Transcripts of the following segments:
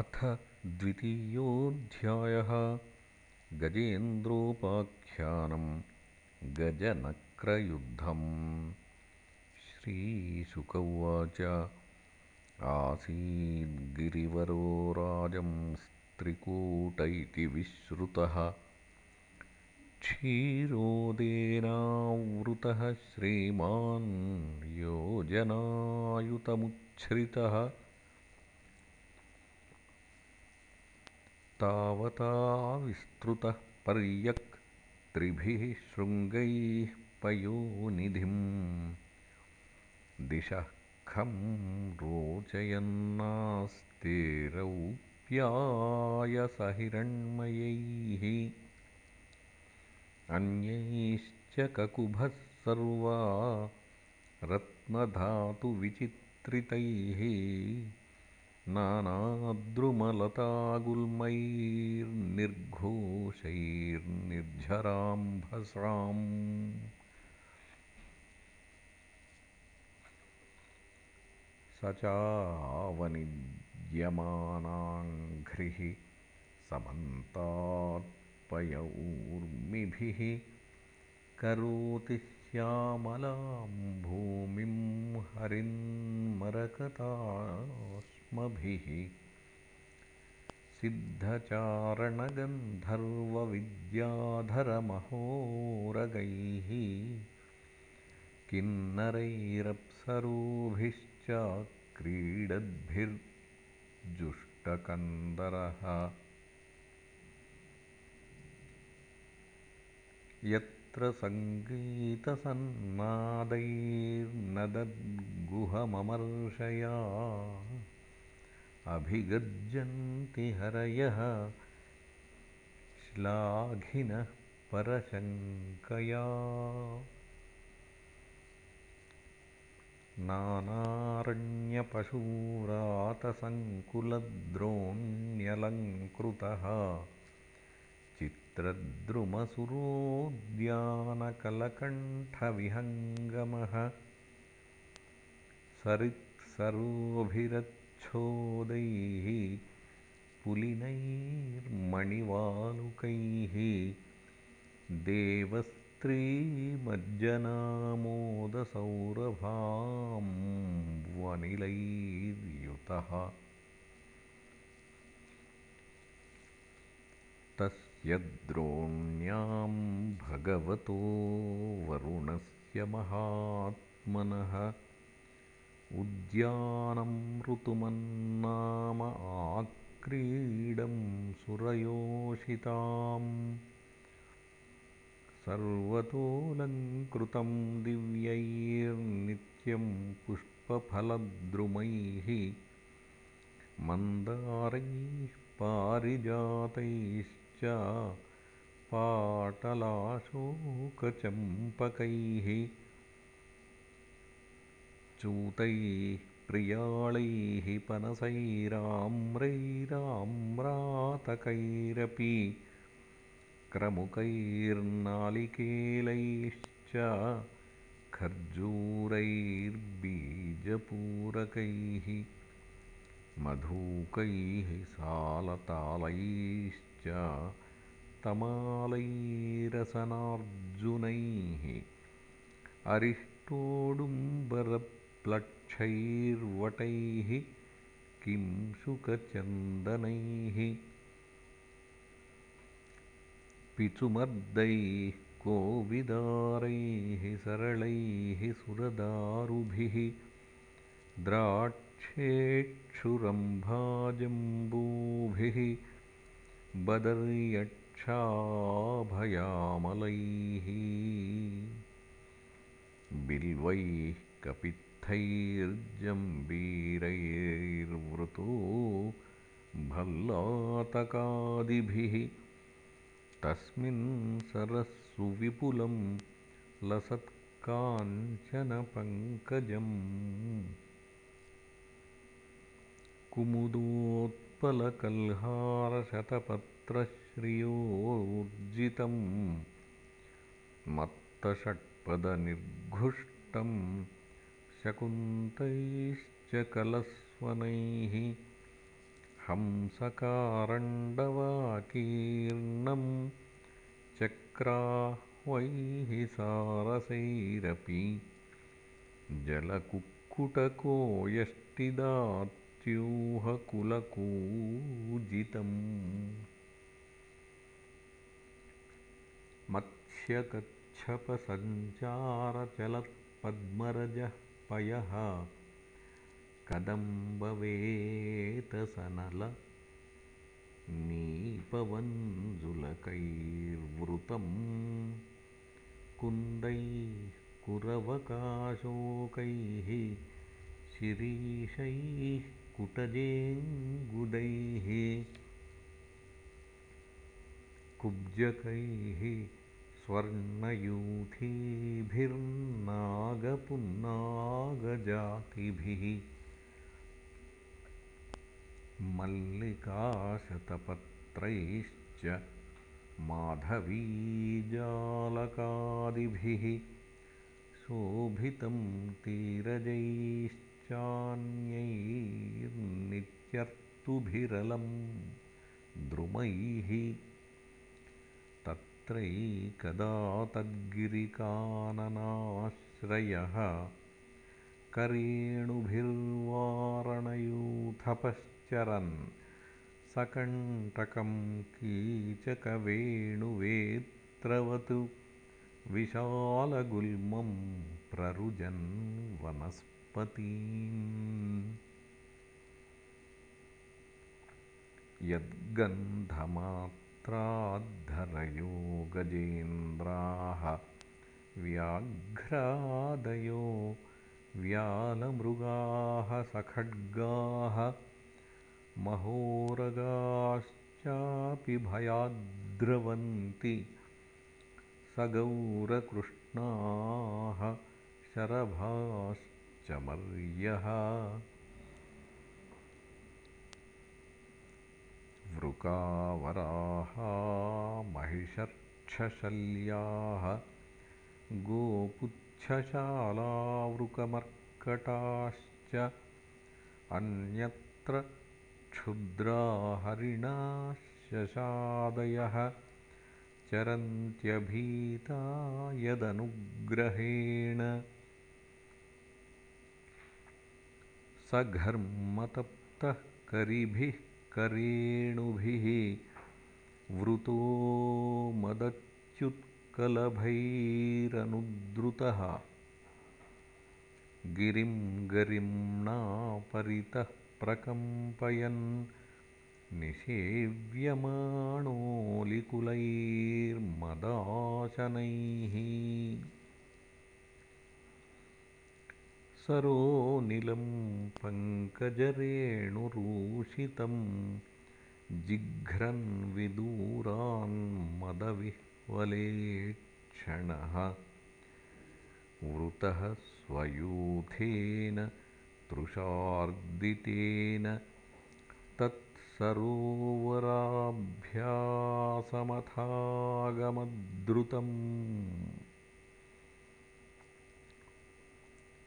अथ द्वितीयोऽध्यायः गजेन्द्रोपाख्यानम् गजनक्रयुद्धम्। श्रीशुक उवाच आसीद्गिरिवरो राजंस्त्रिकूट इति विश्रुतः। क्षीरोदेनावृतः श्रीमान् योजनायुतमुच्छ्रितः तावताविस्तृतः पर्यक्त्रिभिः शृङ्गैः पयोनिधिम्। दिशः खं रोचयन्नास्तेरौप्यायसहिरण्मयैः। अन्यैश्च ककुभः सर्वा रत्नधातुविचित्रितैः नानाद्रुमलतागुल्मैर्निर्घोषैर्निर्झराम्भसाम् स चावनिद्यमानाङ्घ्रिः समन्तात्पयऊर्मिभिः करोति श्यामलां भूमिं हरिन्मरकताश्मभिः सिद्धचारणगन्धर्वविद्याधरमहोरगैः। किन्नरैरप्सरोभिश्च क्रीडद्भिर्जुष्टकन्दरः यत्र सङ्गीतसन्नादैर्नदद्गुहममर्षया अभिगर्जन्ति हरयः। श्लाघिनः परशङ्कया। नानारण्यपशूरातसङ्कुलद्रोण्यलङ्कृतः। चित्रद्रुमसुरोद्यानकलकण्ठविहङ्गमः सरित्सरोभिरच्छोदैः पुलिनैर्मणिवालुकैः देवस्त्रीमज्जनामोदसौरभाम्बनिलैर्युतः तस्य द्रोण्यां भगवतो वरुणस्य महात्मनः उद्यानं ऋतुमन्नाम आक्रीडं सुरयोषिताम्। सर्वतोऽलङ्कृतं दिव्यैर्नित्यं पुष्पफलद्रुमैः मन्दारैः पारिजातैश्च पाटलाशोकचम्पकैः चूतैः प्रियाळैः पनसैराम्रैराम्रातकैरपि क्रमुकैर्नालिकेलैश्च खर्जूरैर्बीजपूरकैः मधूकैः सालतालैश्च तमालैरसनार्जुनैः अरिष्टोडुम्बरप्लक्षैर्वटैः किंशुकचन्दनैः पिचुमर्दैः कोविदारैः सरलैः सुरदारुभिः द्राक्षेक्षुरम्भाजम्बूभिः बदर्यक्षाभयामलैः। बिल्वैः कपित्थैर्जम्बीरैर्वृतो भल्लातकादिभिः। तस्मिन् सरःसुविपुलं लसत्काञ्चनपङ्कजम्। कुमुदोत्पलकल्हारशतपत्रश्रियोर्जितं मत्तषट्पदनिर्घुष्टं शकुन्तैश्च कलस्वनैः हंसकारण्डवाकीर्णं चक्राह्वैः सारसैरपि जलकुक्कुटको यष्टिदात्यूहकुलकूजितम् मत्स्यकच्छपसञ्चारचलत्पद्मरजः पयः कदम्बवेतसनलनीपवन्जुलकैर्वृतं कुन्दैः कुरवकाशोकैः शिरीषैः कुटजेङ्गुदैः कुब्जकैः स्वर्णयूथीभिर्नागपुन्नागजातिभिः। मल्लिकाशतपत्रैश्च माधवीजालकादिभिः। शोभितं तीरजैश्चान्यैर्नित्यर्तुभिरलं द्रुमैः तत्रैकदा तद्गिरिकाननाश्रयः करेणुभिर्वारणयूथपश्चरन् सकण्टकं कीचकवेणुवेत्रवत् विशालगुल्मं प्ररुजन् वनस्पतीम् यद्गन्धमात्राद्धरयो गजेन्द्राः व्याघ्रादयो व्यालमृगाः सखड्गाः महोरगाश्चापि भयाद्रवन्ति सगौरकृष्णाः शरभाश्च मर्यः वृकावराहा महिषर्क्षशल्याः गोपुच्छशालावृकमर्कटाश्च अन्यत्र क्षुद्रा हरिणाशशादयः चरन्त्यभीता यदनुग्रहेण सघर्मतप्तः करिभिः करेणुभिः वृतो मदच्युत्कलभैरनुद्रुतः गिरिं गरिम्णा परितः प्रकम्पयन् निषेव्यमाणोऽलिकुलैर्मदाशनैः सरोनिलं पङ्कजरेणुरूषितं जिघ्रन्विदूरान्मदविह्वलेक्षणः वृतः स्वयूथेन तृषार्दितेन तत्सरोवराभ्यासमथागमद्रुतम्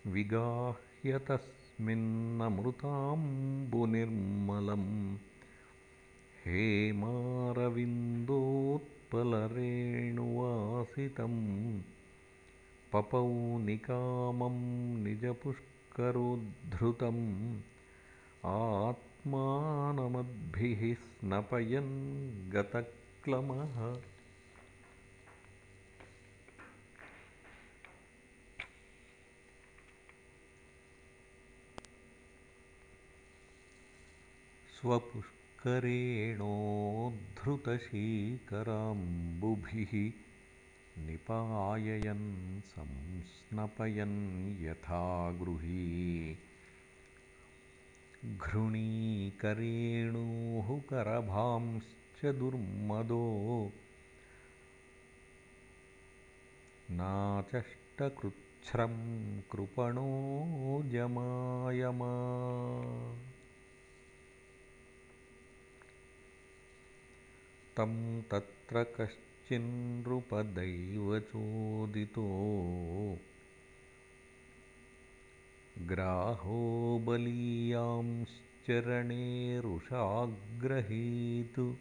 विगाह्यतस्मिन्नमृताम्बुनिर्मलं हेमारविन्दोत्पलरेणुवासितं पपौ निकामं निजपुष्करोद्धृतम्। आत्मानमद्भिः स्नपयन् गतक्लमः स्वपुष्करेणोद्धृतशीकराम्बुभिः निपाययन् संस्नपयन् यथा गृही घृणीकरेणोः करभांश्च दुर्मदो। नाचष्टकृच्छ्रं कृपणो जमायमा तं तत्र कश्चिन्नृपदैवचोदितो। ग्राहो बलीयांश्च चरणेरुषाग्रहेतु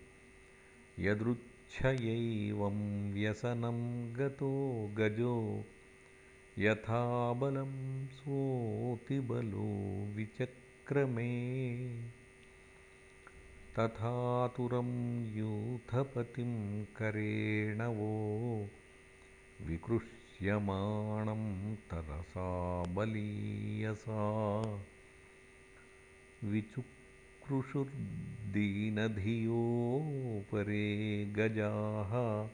यदृच्छयैवं व्यसनं गतो गजो। यथा बलं सोऽतिबलो विचक्रमे तथातुरं यूथपतिं करेण वो विकृष्यमाणं तरसा बलीयसा। विचुक्रुशुर्दीनधियोपरे गजाः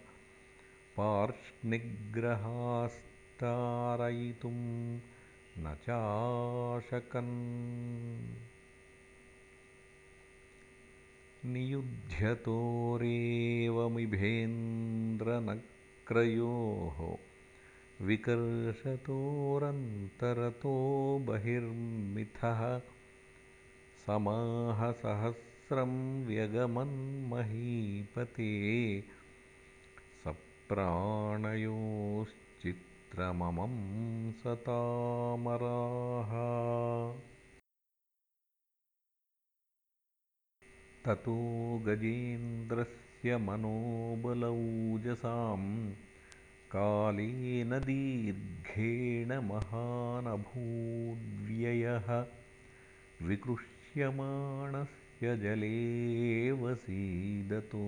पार्ष्णिग्रहास्तारयितुं न चाशकन् नियुध्यतोरेवमिभेन्द्रनक्रयोः विकर्षतोरन्तरतो बहिर्मिथः समाहसहस्रं व्यगमन्महीपते सप्राणयोश्चित्रममं सतामराः ततो गजेन्द्रस्य मनोबलौजसां कालेन दीर्घेण महानभूद्व्ययः विकृष्यमाणस्य जलेव सीदतो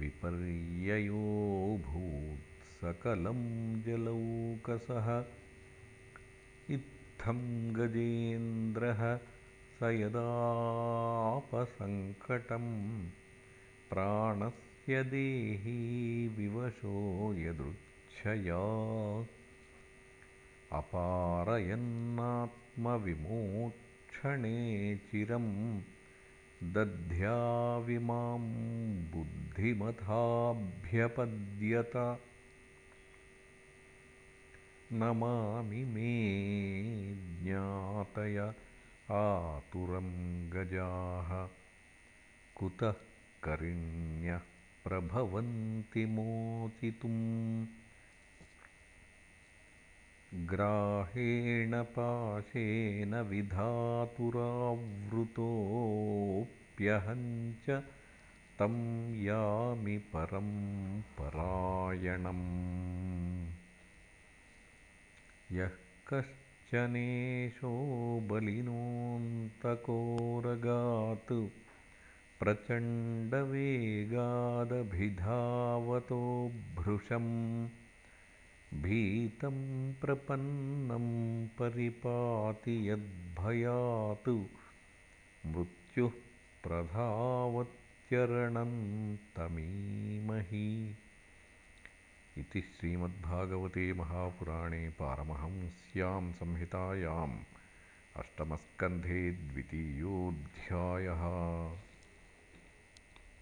विपर्ययोऽभूत्सकलं जलौकसः इत्थं गजेन्द्रः स यदापसङ्कटं प्राणस्य देही विवशो यदृच्छया। अपारयन्नात्मविमोक्षणे चिरं दध्याविमां बुद्धिमथाभ्यपद्यत। नमामि मे ज्ञातय आतुरं गजाः। कुतः करिण्यः प्रभवन्ति मोचितुम्? ग्राहेण पाशेन विधातुरावृतोऽप्यहं च तं यामि परं परायणम्। यः कश्चनेशो बलिनोऽन्तकोरगात् प्रचण्डवेगादभिधावतो भृशम् भीतं प्रपन्नं परिपाति यद्भयात् मृत्युः प्रधावत्यरणं तमीमहि इति श्रीमद्भागवते महापुराणे पारमहंस्यां संहितायाम् अष्टमस्कन्धे द्वितीयोऽध्यायः